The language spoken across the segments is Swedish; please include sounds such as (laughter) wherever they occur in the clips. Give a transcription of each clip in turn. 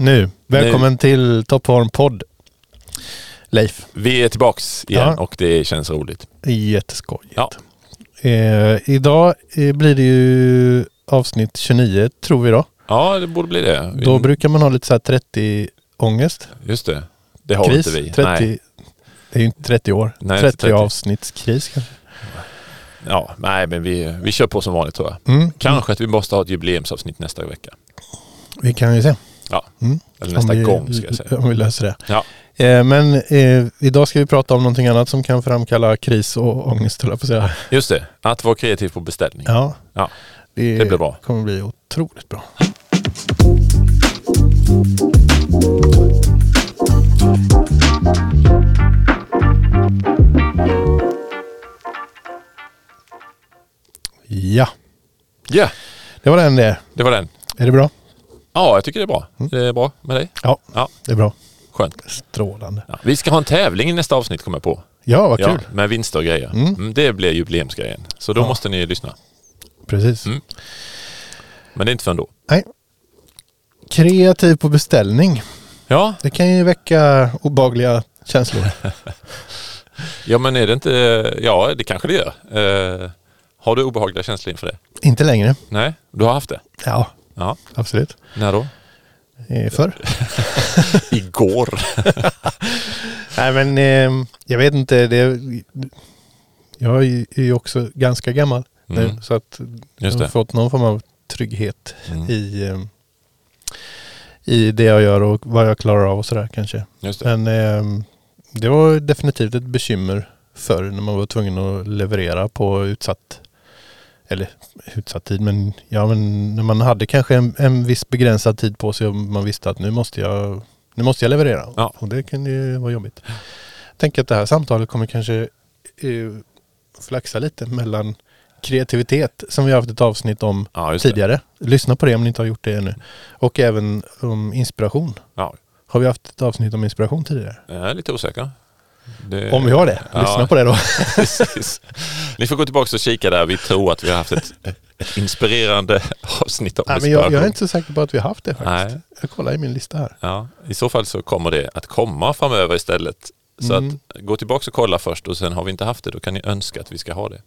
Nu, välkommen till Toppform podd. Leif, Vi är tillbaks igen Ja. och det känns roligt. jätteskojigt. Ja. Eh, idag eh, blir det ju avsnitt 29 tror vi då. Ja, det borde bli det. Vi- Då brukar man ha lite så här 30 ångest. Just det. Det har kris. inte vi. 30, Nej. Det är ju inte 30 år. Nej, 30, 30. avsnittskris kanske. Ja, nej, men vi, vi kör på som vanligt tror jag. Mm. Kanske att vi måste ha ett jubileumsavsnitt nästa vecka. Vi kan ju se. Ja, Mm. eller nästa vi, gång ska jag säga. Om vi löser det. Ja. Eh, men eh, idag ska vi prata om någonting annat som kan framkalla kris och ångest, jag på säga. Just det, att vara kreativ på beställning. Ja. Ja, det, det blir bra. kommer bli otroligt bra. Ja, Ja, det var den det. det var den. Är det bra? Ja, jag tycker det är bra. Mm. Det är bra med dig? Ja, Ja. det är bra. Skönt. Strålande. Ja. Vi ska ha en tävling i nästa avsnitt kommer jag på. Ja, vad kul. Ja, med vinster och grejer. Mm. Mm, det blir jubileumsgrejen. Så då Ja. måste ni lyssna. Precis. Mm. Men det är inte förrän då. Nej. Kreativ på beställning. Ja, Det kan ju väcka obehagliga känslor. (laughs) Ja men är det inte, ja det kanske det gör. Eh, har du obehagliga känslor inför det? Inte längre. Nej, du har haft det? Ja, Ja. absolut. När då? Eh, Förr. (laughs) Igår. (laughs) Nej men eh, jag vet inte. Det, jag är ju också ganska gammal nu Mm. så att jag har fått någon form av trygghet Mm. i, eh, i det jag gör och vad jag klarar av och sådär kanske. Men eh, det var definitivt ett bekymmer förr när man var tvungen att leverera på utsatt eller utsatt tid men ja men när man hade kanske en, en viss begränsad tid på sig och man visste att nu måste jag nu måste jag leverera Ja. och det kan ju vara jobbigt. Jag tänker att det här samtalet kommer kanske eh, flaxa lite mellan kreativitet som vi har haft ett avsnitt om Ja, tidigare. Lyssna på det om ni inte har gjort det ännu. Och även om inspiration. Ja, Har vi haft ett avsnitt om inspiration tidigare? jag är lite osäker. Det- Om vi har det, Ja. lyssna på det då. (laughs) Precis. Ni får gå tillbaka och kika där. Vi tror att vi har haft ett, inspirerande avsnitt om Nej, men jag, jag är inte så säker på att vi har haft det faktiskt. Nej. Jag kollar i min lista här. Ja, I så fall så kommer det att komma framöver istället. Så Mm. att gå tillbaka och kolla först och sen har vi inte haft det, då kan ni önska att vi ska ha det.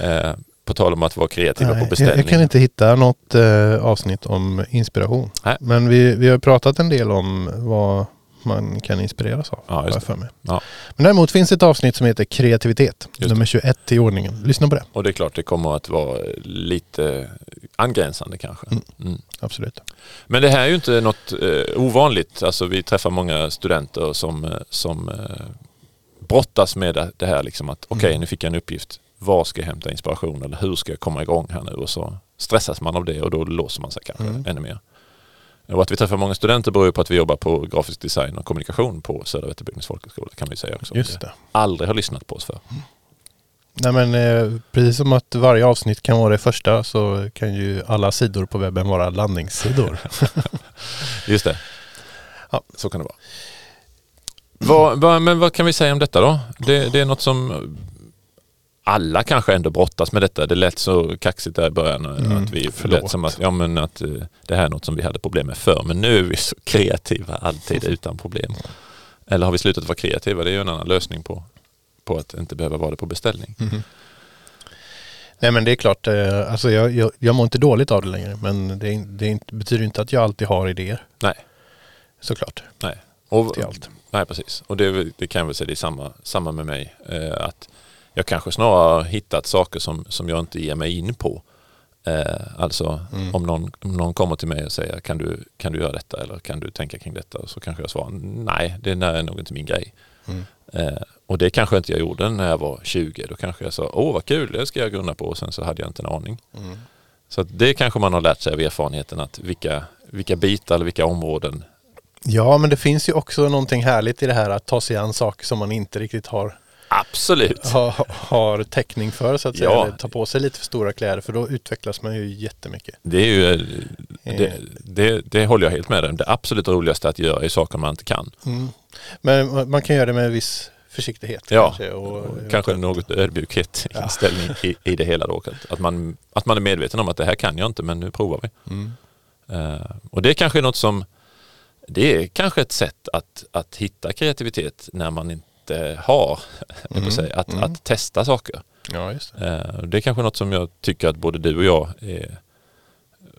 Eh, på tal om att vara kreativa Nej, på jag, beställning. jag kan inte hitta något eh, avsnitt om inspiration. Nej. Men vi, vi har pratat en del om vad man kan inspireras av. Ja, just det. för mig. Ja. Men däremot finns ett avsnitt som heter kreativitet. Just nummer 21 i ordningen. Lyssna på det. Och det är klart, det kommer att vara lite angränsande kanske. Mm. Mm. Absolut. Men det här är ju inte något eh, ovanligt. Alltså vi träffar många studenter som, eh, som eh, brottas med det- här liksom att okej, Mm. nu fick jag en uppgift. Var ska jag hämta inspiration eller hur ska jag komma igång här nu? Och så stressas man av det och då låser man sig kanske Mm. ännu mer. Och att vi träffar många studenter beror ju på att vi jobbar på grafisk design och kommunikation på Södra Vätterbyggnads folkhögskola kan vi säga också. Just det. Aldrig har lyssnat på oss för. Nej men eh, precis som att varje avsnitt kan vara det första så kan ju alla sidor på webben vara landningssidor. (laughs) Just det. Ja. Så kan det vara. Vad, vad, men vad kan vi säga om detta då? Det, det är något som alla kanske ändå brottas med detta. Det lät så kaxigt där i början. Mm, att vi lät som att, ja, men att eh, det här är något som vi hade problem med förr. Men nu är vi så (laughs) kreativa alltid utan problem. Eller har vi slutat vara kreativa? Det är ju en annan lösning på, på att inte behöva vara det på beställning. Mhm. Nej men det är klart, eh, alltså jag, jag, jag mår inte dåligt av det längre men det, det betyder inte att jag alltid har idéer. Nej. Såklart, Nej. Och, till allt. Nej, precis. Och det, det kan jag väl säga, det är samma, samma med mig. Eh, att jag kanske snarare har hittat saker som, som jag inte ger mig in på. Eh, alltså Mm. om, någon, om någon kommer till mig och säger kan du, kan du göra detta eller kan du tänka kring detta? Så kanske jag svarar nej, det är nog inte min grej. Mm. Eh, och det kanske inte jag gjorde när jag var 20. Då kanske jag sa åh vad kul, det ska jag grunna på och sen så hade jag inte en aning. Mm. Så det kanske man har lärt sig av erfarenheten att vilka, vilka bitar eller vilka områden Ja men det finns ju också någonting härligt i det här att ta sig an saker som man inte riktigt har, absolut har, har täckning för så att säga. Ja. Eller ta på sig lite för stora kläder för då utvecklas man ju jättemycket. Det är ju, eh, det, Eh. det, det håller jag helt med om. Det absolut roligaste att göra är saker man inte kan. Mm. Men man kan göra det med en viss försiktighet Ja, kanske. Och, Kanske något ödmjukhet Ja. inställning i, i det hela då. Att- man, att man är medveten om att det här kan jag inte men nu provar vi. Mm. Eh, och det kanske är något som, det är kanske ett sätt att, att hitta kreativitet när man inte har, (laughs) mm. sig, att, mm. att testa saker. Ja, just det. Eh, det är kanske något som jag tycker att både du och jag är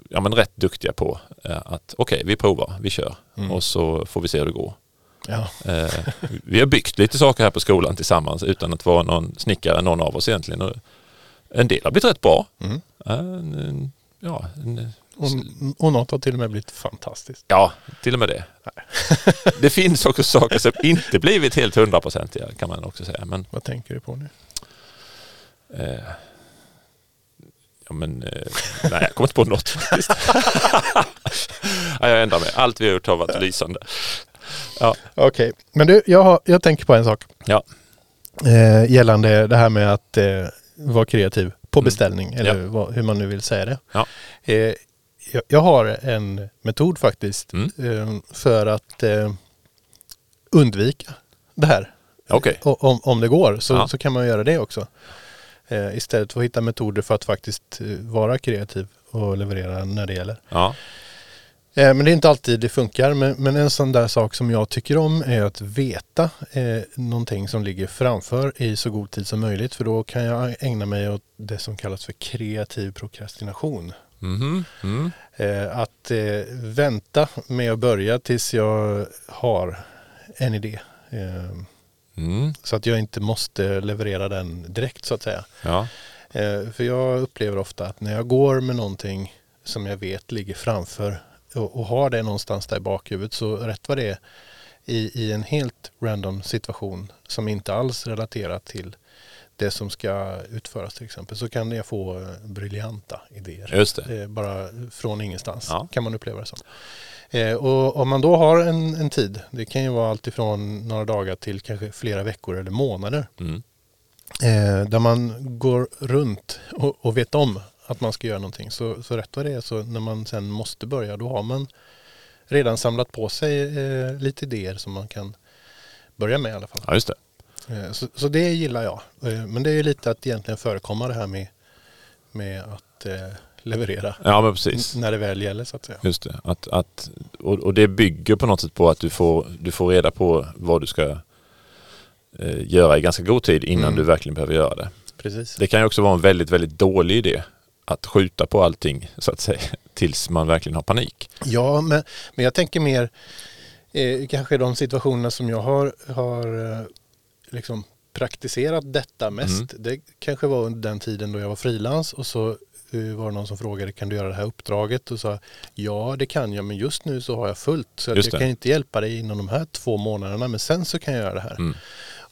ja, men rätt duktiga på. Eh, att okej, okay, vi provar, vi kör mm. och så får vi se hur det går. Ja. Eh, vi har byggt lite saker här på skolan tillsammans utan att vara någon snickare, någon av oss egentligen. En del har blivit rätt bra. Mm. Ja, en, och, och något har till och med blivit fantastiskt. Ja, till och med det. det finns också saker som inte blivit helt hundraprocentiga kan man också säga. Men, Vad tänker du på nu? Eh, ja men, eh, nej jag kommer inte på något (laughs) faktiskt. ja, jag ändrar mig. Allt vi har gjort har varit lysande. Ja. Okej, okay. men du, jag, har, jag tänker på en sak. Ja. Eh, gällande det här med att eh, vara kreativ på mm. beställning, mm. eller ja. hur man nu vill säga det. Ja. Eh, jag, jag, har en metod faktiskt mm. Eh, för att eh, undvika det här. Okay. Om, om det går så, ja. så kan man göra det också. Eh, istället för att hitta metoder för att faktiskt vara kreativ och leverera när det gäller. Ja. Eh, men det är inte alltid det funkar. Men, men, en sån där sak som jag tycker om är att veta eh, någonting som ligger framför i så god tid som möjligt. För då kan jag ägna mig åt det som kallas för kreativ prokrastination. Mm. Mm. Eh, att eh, vänta med att börja tills jag har en idé. Eh, mm. Så att jag inte måste leverera den direkt så att säga. Ja. För jag upplever ofta att när jag går med någonting som jag vet ligger framför och, och har det någonstans där i bakhuvudet så rätt vad det är i, i en helt random situation som inte alls relaterat till det som ska utföras till exempel så kan jag få eh, briljanta idéer. Just det. Eh, bara från ingenstans ja. kan man uppleva det som. Eh, och om man då har en, en tid, det kan ju vara alltifrån några dagar till kanske flera veckor eller månader. Mm. där man går runt och, och vet om att man ska göra någonting. Så, så rätt vad det är så när man sen måste börja då har man redan samlat på sig eh, lite idéer som man kan börja med i alla fall. Ja, just det. Eh, så, så, det gillar jag. Eh, men det är lite att egentligen förekomma det här med, med att eh, leverera ja, men precis. när det väl gäller så att säga. Just det. Att, att, och, och det bygger på något sätt på att du får, du får reda på vad du ska eh, göra i ganska god tid innan mm. du verkligen behöver göra det. Precis. Det kan ju också vara en väldigt, väldigt dålig idé att skjuta på allting så att säga (laughs) tills man verkligen har panik. Ja, men, men jag tänker mer eh, kanske de situationerna som jag har, har liksom praktiserat detta mest. Mm. Det kanske var under den tiden då jag var frilans och så uh, var det någon som frågade kan du göra det här uppdraget och sa ja det kan jag men just nu så har jag fullt så jag kan inte hjälpa dig inom de här två månaderna men sen så kan jag göra det här. Mm.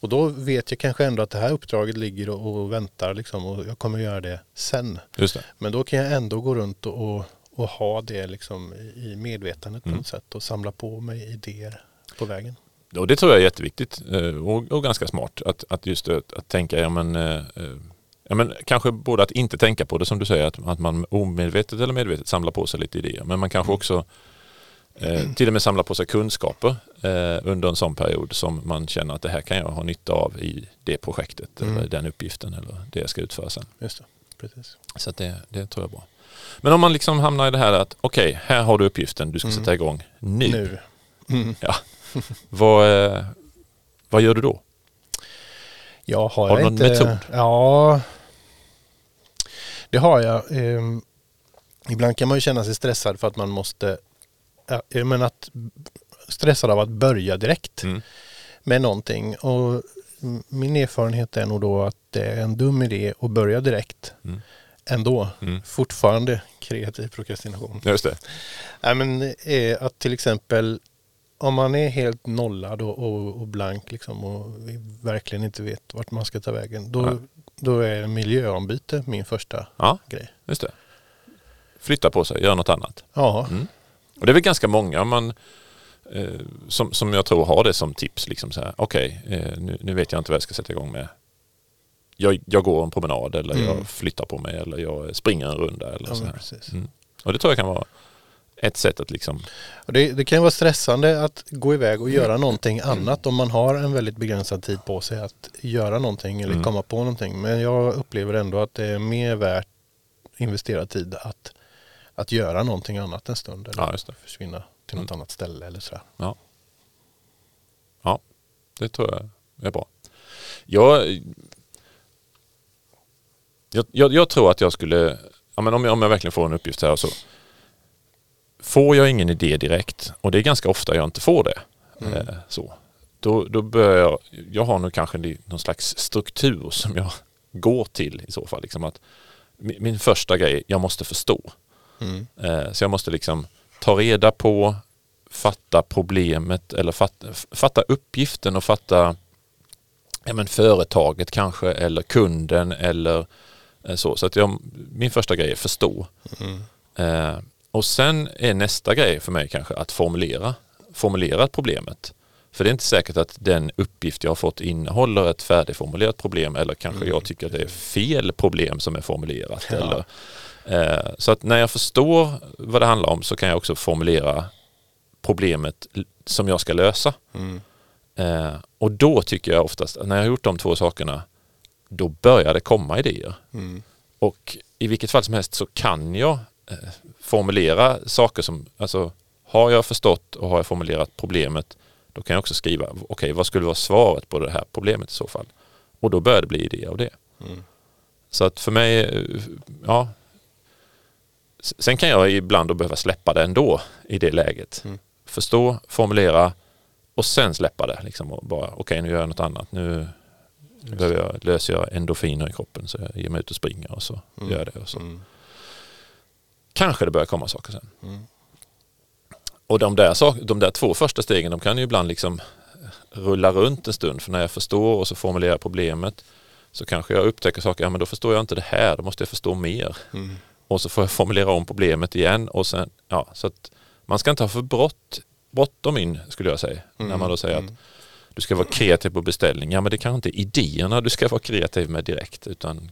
Och då vet jag kanske ändå att det här uppdraget ligger och, och väntar liksom, och jag kommer göra det sen. Det. Men då kan jag ändå gå runt och, och, och ha det liksom i medvetandet mm. på något sätt och samla på mig idéer på vägen. Och det tror jag är jätteviktigt eh, och, och ganska smart att, att just att, att tänka, ja men, eh, eh, ja men kanske både att inte tänka på det som du säger, att, att man omedvetet eller medvetet samlar på sig lite idéer. Men man kanske mm. också Eh, till och med samla på sig kunskaper eh, under en sån period som man känner att det här kan jag ha nytta av i det projektet mm. eller den uppgiften eller det jag ska utföra sen. Just det. Precis. Så det, det tror jag är bra. Men om man liksom hamnar i det här att okej, okay, här har du uppgiften, du ska mm. sätta igång nu. nu. Mm. Ja. (laughs) vad, eh, vad gör du då? Jag har, har du någon inte, metod? Ja, det har jag. Ehm, ibland kan man ju känna sig stressad för att man måste jag menar att stressad av att börja direkt mm. med någonting. Och min erfarenhet är nog då att det är en dum idé att börja direkt. Mm. Ändå. Mm. Fortfarande kreativ prokrastination. Just det. Nej, men, att till exempel om man är helt nollad och, och, och blank liksom och verkligen inte vet vart man ska ta vägen. Då, ja. då är miljöombyte min första ja, grej. Just det. Flytta på sig, göra något annat. Ja. Mm. Och det är väl ganska många man, eh, som, som jag tror har det som tips. Liksom Okej, okay, eh, nu, nu, vet jag inte vad jag ska sätta igång med. Jag, jag går en promenad eller mm. jag flyttar på mig eller jag springer en runda. Eller ja, så här. Mm. Och det tror jag kan vara ett sätt att liksom... Det, det, kan vara stressande att gå iväg och göra någonting annat om man har en väldigt begränsad tid på sig att göra någonting eller mm. komma på någonting. Men jag upplever ändå att det är mer värt investerad tid att att göra någonting annat en stund. Eller ja, försvinna till något annat ställe eller sådär. Det tror jag är bra. Jag, jag, jag, jag tror att jag skulle, ja, men om, jag, om jag verkligen får en uppgift här så får jag ingen idé direkt och det är ganska ofta jag inte får det. Mm. Eh, så. Då, då börjar jag, jag har nog kanske någon slags struktur som jag (laughs) går till i så fall. Liksom att min, min första grej, jag måste förstå. Mm. Eh, så jag måste liksom ta reda på, fatta problemet eller fatta, fatta uppgiften och fatta ja, men företaget kanske eller kunden eller eh, så. Så att jag, min första grej är förstå. Mm. Och sen är nästa grej för mig kanske att formulera, formulera problemet. För det är inte säkert att den uppgift jag har fått innehåller ett färdigformulerat problem eller kanske Mm. jag tycker att det är fel problem som är formulerat. Ja. Eller, eh, så att när jag förstår vad det handlar om så kan jag också formulera problemet som jag ska lösa. Mm. Eh, och då tycker jag oftast när jag har gjort de två sakerna då börjar det komma idéer. Mm. Och i vilket fall som helst så kan jag formulera saker som, alltså har jag förstått och har jag formulerat problemet då kan jag också skriva, okej vad skulle vara svaret på det här problemet i så fall? Och då börjar det bli idéer av det. Mm. Så att för mig, eh, ja. Sen kan jag ibland då behöva släppa det ändå i det läget. Mm. Förstå, formulera och sen släppa det. Liksom och bara, okej nu gör jag något annat. Nu Just behöver jag, löser jag endorfiner i kroppen så jag ger mig ut och springer och så Mm. gör jag det. Och så. Mm. Kanske det börjar komma saker sen. Mm. Och de där, sak, de där två första stegen de kan ju ibland liksom rulla runt en stund. För när jag förstår och så formulerar problemet så kanske jag upptäcker saker, ja men då förstår jag inte det här, då måste jag förstå mer. Mm. Och så får jag formulera om problemet igen och sen, ja så att man ska inte ha för brott, bråttom in skulle jag säga. När man då säger att Mm. du ska vara kreativ på beställning. Ja men det kanske inte är idéerna du ska vara kreativ med direkt utan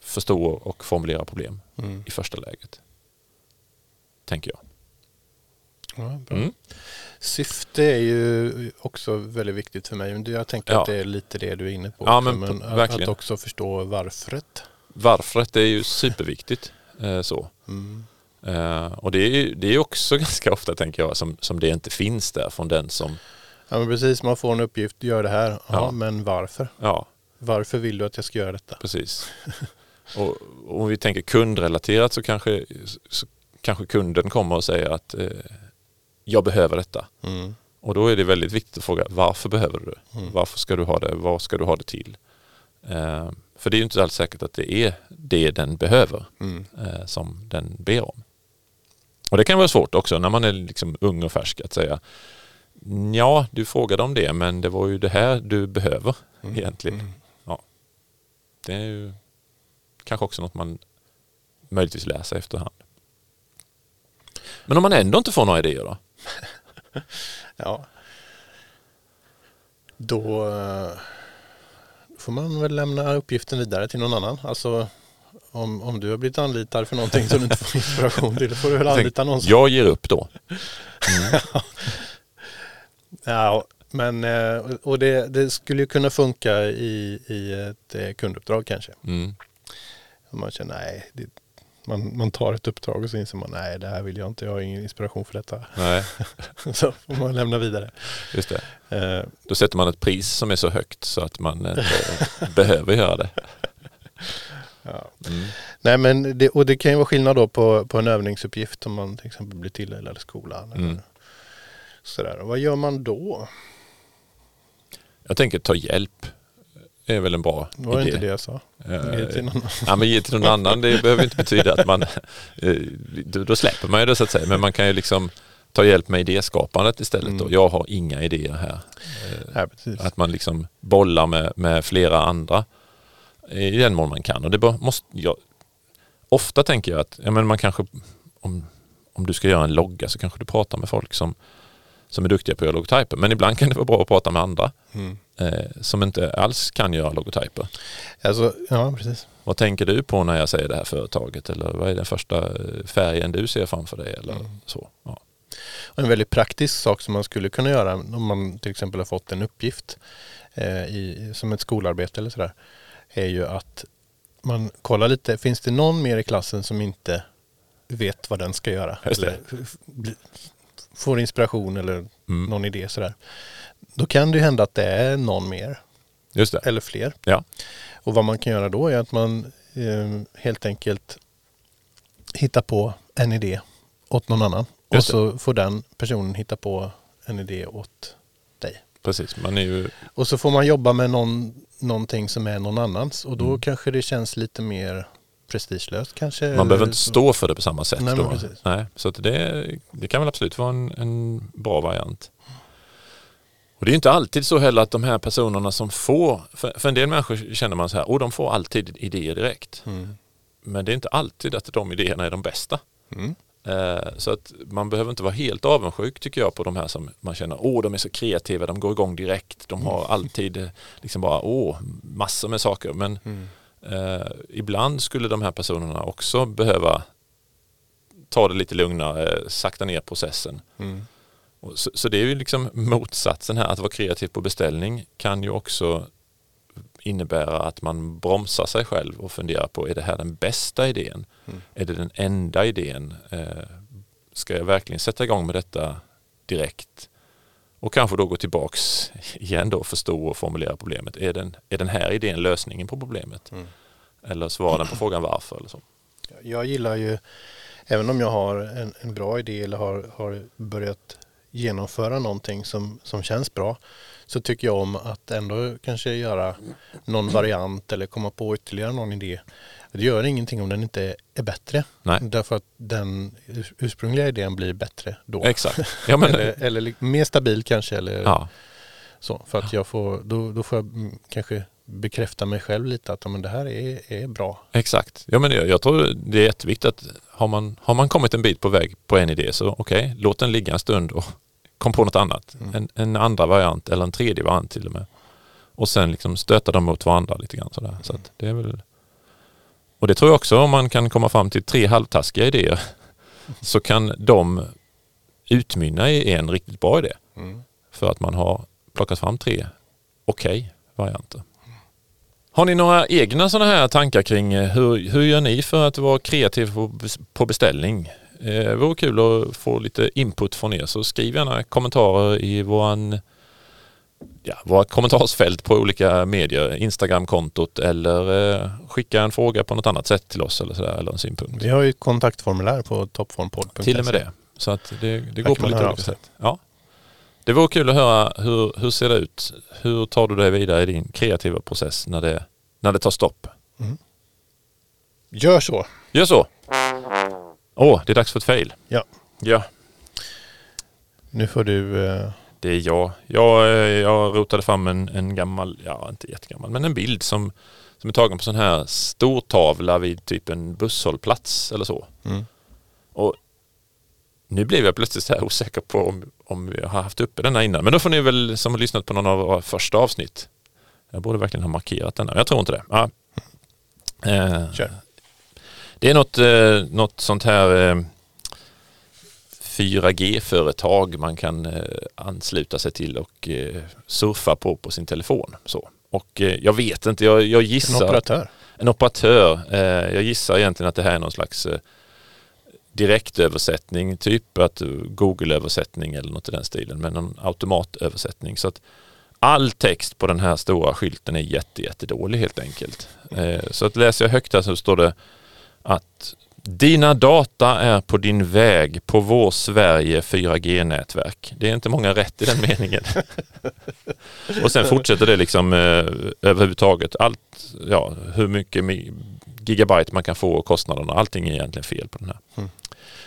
förstå och formulera problem Mm. i första läget. Tänker jag. Ja. Mm. Syfte är ju också väldigt viktigt för mig. Men Jag tänker Ja. att det är lite det du är inne på. Ja, men att, verkligen. att också förstå varföret. Varför är ju superviktigt. Eh, så. Mm. Eh, och det är ju det är också (laughs) ganska ofta tänker jag som, som det inte finns där från den som, Ja men precis, man får en uppgift, gör det här. Ja, Ja. men varför? ja Varför vill du att jag ska göra detta? precis. (laughs) och om vi tänker kundrelaterat så kanske, så kanske kunden kommer och säger att eh, jag behöver detta. Mm. Och då är det väldigt viktigt att fråga varför behöver du? Mm. Varför ska du ha det? Vad ska du ha det till? Eh, för det är ju inte alls säkert att det är det den behöver Mm. eh, som den ber om. Och det kan vara svårt också när man är liksom ung och färsk att säga ja, du frågade om det men det var ju det här du behöver Mm. egentligen. Mm. Det är ju kanske också något man möjligtvis lär sig efterhand. Men om man ändå inte får några idéer då? (laughs) Ja. Då eh, får man väl lämna uppgiften vidare till någon annan. Alltså om, om du har blivit anlitad för någonting som du inte får inspiration till, då får du väl anlita någon som... Jag ger upp då. (laughs) Ja, men eh, och det, det skulle ju kunna funka i, i ett eh, kunduppdrag kanske. Mm. Man känner nej, det, man, man tar ett uppdrag och så inser man nej, det här vill jag inte, jag har ingen inspiration för detta. Nej, (laughs) Så får man lämna vidare. just det. Eh, Då sätter man ett pris som är så högt så att man inte (laughs) behöver göra det. ja. Mm. Nej men det, och det kan ju vara skillnad då på, på en övningsuppgift om man till exempel blir tilldelad i skolan. Eller Mm. sådär. Och vad gör man då? Jag tänker ta hjälp. Det är väl en bra Det var idé. inte det jag sa. Eh, Ge till någon. Ja, men ge till någon annan, det behöver inte betyda att man... eh, Då då släpper man ju det så att säga. Men man kan ju liksom ta hjälp med idéskapandet istället. Då. Mm. Jag har inga idéer här. Eh, Ja. Att man liksom bollar med, med flera andra i den mån man kan. Och det måste, jag, ofta tänker jag att ja, men man kanske, om, om du ska göra en logga så kanske du pratar med folk som, som är duktiga på att göra logotyper. Men ibland kan det vara bra att prata med andra Mm. eh, som inte alls kan göra logotyper. Alltså, ja, precis. Vad tänker du på när jag säger det här företaget? Eller vad är den första eh, färgen du ser framför dig? Eller Mm. så. Ja. En väldigt praktisk sak som man skulle kunna göra om man till exempel har fått en uppgift eh, i, som ett skolarbete eller sådär är ju att man kollar lite, finns det någon mer i klassen som inte vet vad den ska göra? Eller får inspiration eller Mm. någon idé sådär. Då kan det ju hända att det är någon mer Just det. eller fler. Ja. Och vad man kan göra då är att man eh, helt enkelt hittar på en idé åt någon annan. Och Just det. så får den personen hitta på en idé åt dig. Precis, man är ju... Och så får man jobba med någon, någonting som är någon annans. Och då Mm. kanske det känns lite mer prestigelöst kanske. Man behöver inte stå för det på samma sätt. Nej, då. Nej, så att det, det kan väl absolut vara en, en bra variant. Och det är inte alltid så heller att de här personerna som får, för, för en del människor känner man så här, och de får alltid idéer direkt. Mm. Men det är inte alltid att de idéerna är de bästa. Mm. Eh, Så att man behöver inte vara helt avundsjuk tycker jag på de här som man känner, åh de är så kreativa, de går igång direkt, de har alltid eh, liksom bara, åh, massor med saker. Men Mm. Eh, ibland skulle de här personerna också behöva ta det lite lugnare, sakta ner processen. Mm. Så, så det är ju liksom motsatsen här, att vara kreativ på beställning kan ju också innebära att man bromsar sig själv och funderar på, är det här den bästa idén? Mm. Är det den enda idén? Eh, ska jag verkligen sätta igång med detta direkt? Och kanske då gå tillbaks igen då och förstå och formulera problemet. Är den, är den här idén lösningen på problemet? Mm. Eller svarar den på frågan varför? Eller så. Jag gillar ju, även om jag har en, en bra idé eller har, har börjat genomföra någonting som, som känns bra, så tycker jag om att ändå kanske göra någon variant eller komma på ytterligare någon idé. Det gör ingenting om den inte är bättre. Nej. Därför att den urs- ursprungliga idén blir bättre då. Exakt. Ja, men, (laughs) eller, eller mer stabil kanske. Eller ja, så, för att jag får, då, då får jag mm, kanske bekräfta mig själv lite att men det här är, är bra. exakt. Ja, men jag, jag tror det är jätteviktigt att har man, har man kommit en bit på väg på en idé så okej, låt den ligga en stund och kom på något annat. Mm. En, en andra variant eller en tredje variant till och med. Och sen liksom stöta dem mot varandra lite grann sådär. Så att det är väl... Och det tror jag också om man kan komma fram till tre halvtaskiga idéer så kan de utmynna i en riktigt bra idé. Mm. För att man har plockat fram tre okej varianter. Har ni några egna sådana här tankar kring eh, hur, hur gör ni för att vara kreativ på, på beställning? Eh, Det vore kul att få lite input från er så skriv gärna kommentarer i våran, ja, våra kommentarsfält på olika medier, Instagramkontot eller eh, skicka en fråga på något annat sätt till oss eller, sådär, eller en synpunkt. Vi har ju ett kontaktformulär på toppformpodd.se. Till och med det. Så att det, det går på lite olika sätt. Ja. Det vore kul att höra hur, hur ser det ut? Hur tar du dig vidare i din kreativa process när det, när det tar stopp? Gör så. Gör så! Åh, det är dags för ett fail. Ja. Ja, Nu får du... eh, det är jag. Jag, eh, jag rotade fram en, en gammal, ja inte jättegammal, men en bild som, som är tagen på sån här stor tavla vid typ en busshållplats eller så. Mm. Och nu blev jag plötsligt så här osäker på om, om vi har haft uppe denna innan. Men då får ni väl som har lyssnat på någon av våra första avsnitt. Jag borde verkligen ha markerat denna. Jag tror inte det. Ja. Eh, Kör. det är något, eh, något sånt här eh, 4G-företag man kan eh, ansluta sig till och eh, surfa på på sin telefon. Så. Och eh, jag vet inte, jag, jag En gissar operatör. en operatör. Jag gissar egentligen att det här är någon slags direktöversättning, typ att Google-översättning eller något i den stilen, men någon automatöversättning. Så att all text på den här stora skylten är jätte, jättedålig helt enkelt. Så att läser jag högt här så står det att dina data är på din väg på vår Sverige 4G-nätverk. Det är inte många rätt i den meningen. (laughs) Och sen fortsätter det liksom eh, överhuvudtaget. Allt, ja, hur mycket gigabyte man kan få och kostnaderna. Allting är egentligen fel på den här. Mm.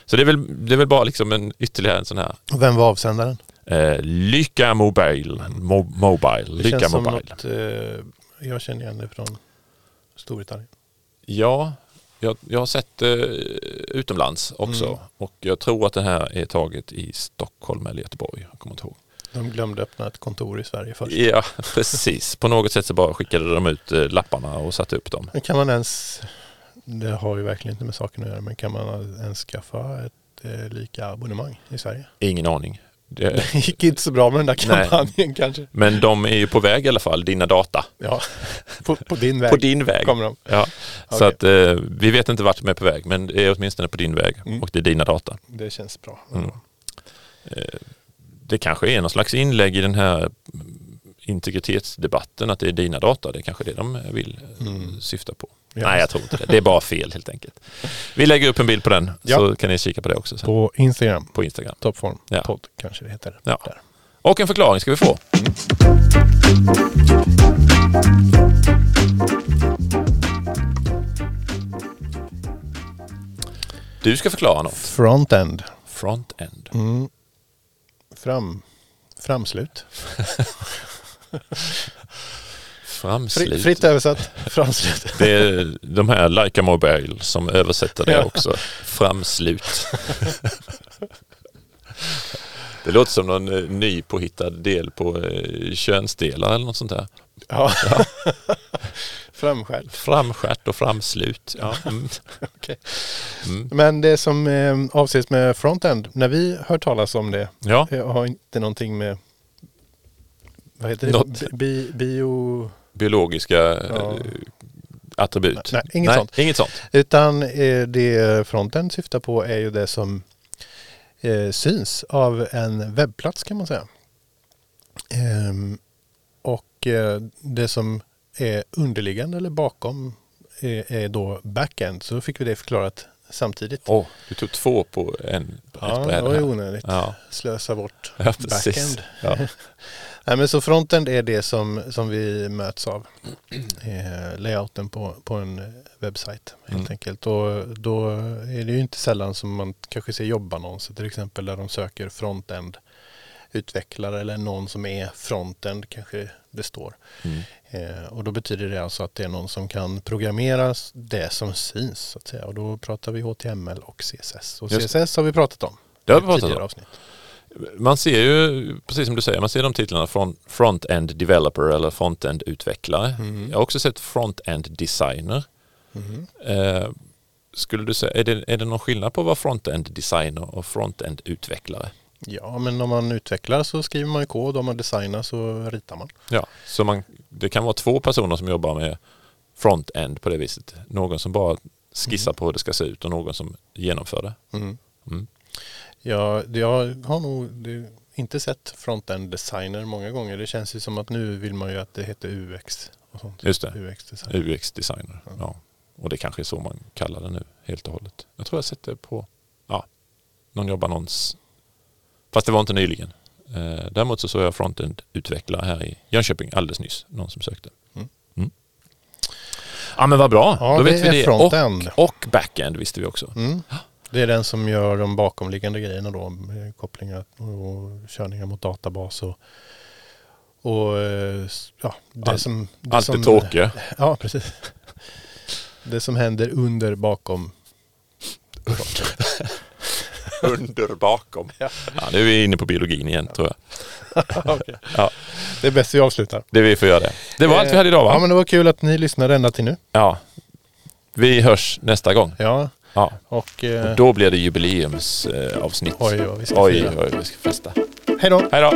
Så det är, väl, det är väl bara liksom en ytterligare en sån här Och vem var avsändaren? eh, Lycka Mobile. Mo, mobile. Det Lycka känns som Mobile. något... Eh, jag känner igen det från Storbritannien. Ja, jag, jag har sett det utomlands också. Mm. Och jag tror att det här är taget i Stockholm eller Göteborg. Jag kommer inte ihåg. De glömde öppna ett kontor i Sverige först. Ja, (laughs) precis. På något sätt så bara skickade de ut eh, lapparna och satte upp dem. Men kan man ens... Det har ju verkligen inte med saken att göra, men kan man ens skaffa ett eh, lika abonnemang i Sverige? Ingen aning. (laughs) Det, gick inte så bra med den där Nej. kampanjen kanske. men de är ju på väg i alla fall, dina data. Ja, (laughs) på, på din väg På din väg. kommer de. Ja. Så Okej. att eh, vi vet inte vart de är på väg, men det är åtminstone på din väg Mm. och det är dina data. Det känns bra. Mm. eh, det kanske är någon slags inlägg i den här integritetsdebatten att det är dina data. Det är kanske det de vill eh, Mm. syfta på. Ja. Nej, jag tror inte det. Det är bara fel helt enkelt. Vi lägger upp en bild på den Ja. så kan ni kika på det också sen, På Instagram, på Instagram. Toppform Ja. podd kanske det heter. Ja. Där. Och en förklaring ska vi få. Du ska förklara något. Frontend. Front-end. Mm. Fram. Framslut. (laughs) Framslut. Fri, fritt översatt. Framslut. (laughs) Det är de här Leica Mobile som översätter det Ja. också. Framslut. Det låter som någon eh, ny påhittad del på eh, könsdelar eller något sånt där. Ja. (laughs) Framskärd. Framskärt och framslut. Ja. (laughs) Mm. Okej. Mm. Men det som eh, avses med frontend, när vi hör talas om det, ja, har inte någonting med vad heter det? Bi, bio... biologiska Ja. eh, attribut. Nej, inget sånt. Inget sånt. Utan eh, det frontend syftar på är ju det som eh, syns av en webbplats kan man säga. Ehm, och eh, det som är underliggande eller bakom är, då backend. Så fick vi det förklarat samtidigt. Åh, du tog två på en ett Ja, det var ju onödigt. Ja, Slösa bort ja backend. Ja. (laughs) Nej, men så frontend är det som, som vi möts av. (clears throat) Eh, layouten på, på en webbsajt helt Mm. enkelt. Och då är det ju inte sällan som man kanske ser jobbannonser till exempel där de söker frontend utvecklare eller någon som är frontend kanske det står. Mm. Eh, och då betyder det alltså att det är någon som kan programmera det som syns så att säga. Och då pratar vi HTML och CSS. Och Just CSS har vi pratat om. Det har vi pratat tidigare om. avsnitt. Man ser ju, precis som du säger, man ser de titlarna från front-end developer eller front-end utvecklare. Mm. Jag har också sett front-end designer. Mhm. Eh, skulle du säga, är det, är det någon skillnad på att vara front-end designer och front-end utvecklare? Ja, men om man utvecklar så skriver man ju kod. Om man designar så ritar man. Ja, så man, det kan vara två personer som jobbar med front-end på det viset. Någon som bara skissar på hur det ska se ut och någon som genomför det. Mm. Ja, jag har nog inte sett front-end designer många gånger. Det känns ju som att nu vill man ju att det heter UX. Och sånt. Just det, UX-design. UX-designer. Ja. Och det kanske är så man kallar det nu helt och hållet. Jag tror jag sett det på ja, någon jobbannons. Fast det var inte nyligen. Eh, däremot så såg jag front-end-utvecklare här i Jönköping alldeles nyss. Någon som sökte. Mm. Mm. Ja men vad bra. Ja, Då vet vi det. front-end. Och, och back-end visste vi också. Mm. Det är den som gör de bakomliggande grejerna då. med Kopplingar och körningar mot databas och, och eh, ja, det Allt- som... Det Allt som, det tråkiga. (laughs) Ja, precis. Det som händer under bakom. (laughs) Under bakom. Ja. nu är vi inne på biologin igen tror jag. (laughs) Okej. Ja. Det är bäst vi avslutar. Det vi får göra det. Det var allt vi hade idag va? Ja, men det var kul att ni lyssnade ända till nu. Ja. Vi hörs nästa gång. Ja, Ja. och... Eh, Och då blir det jubileumsavsnitt. oj, vad vi ska oj, fira. oj, vi ska festa. Hej då! Hej då!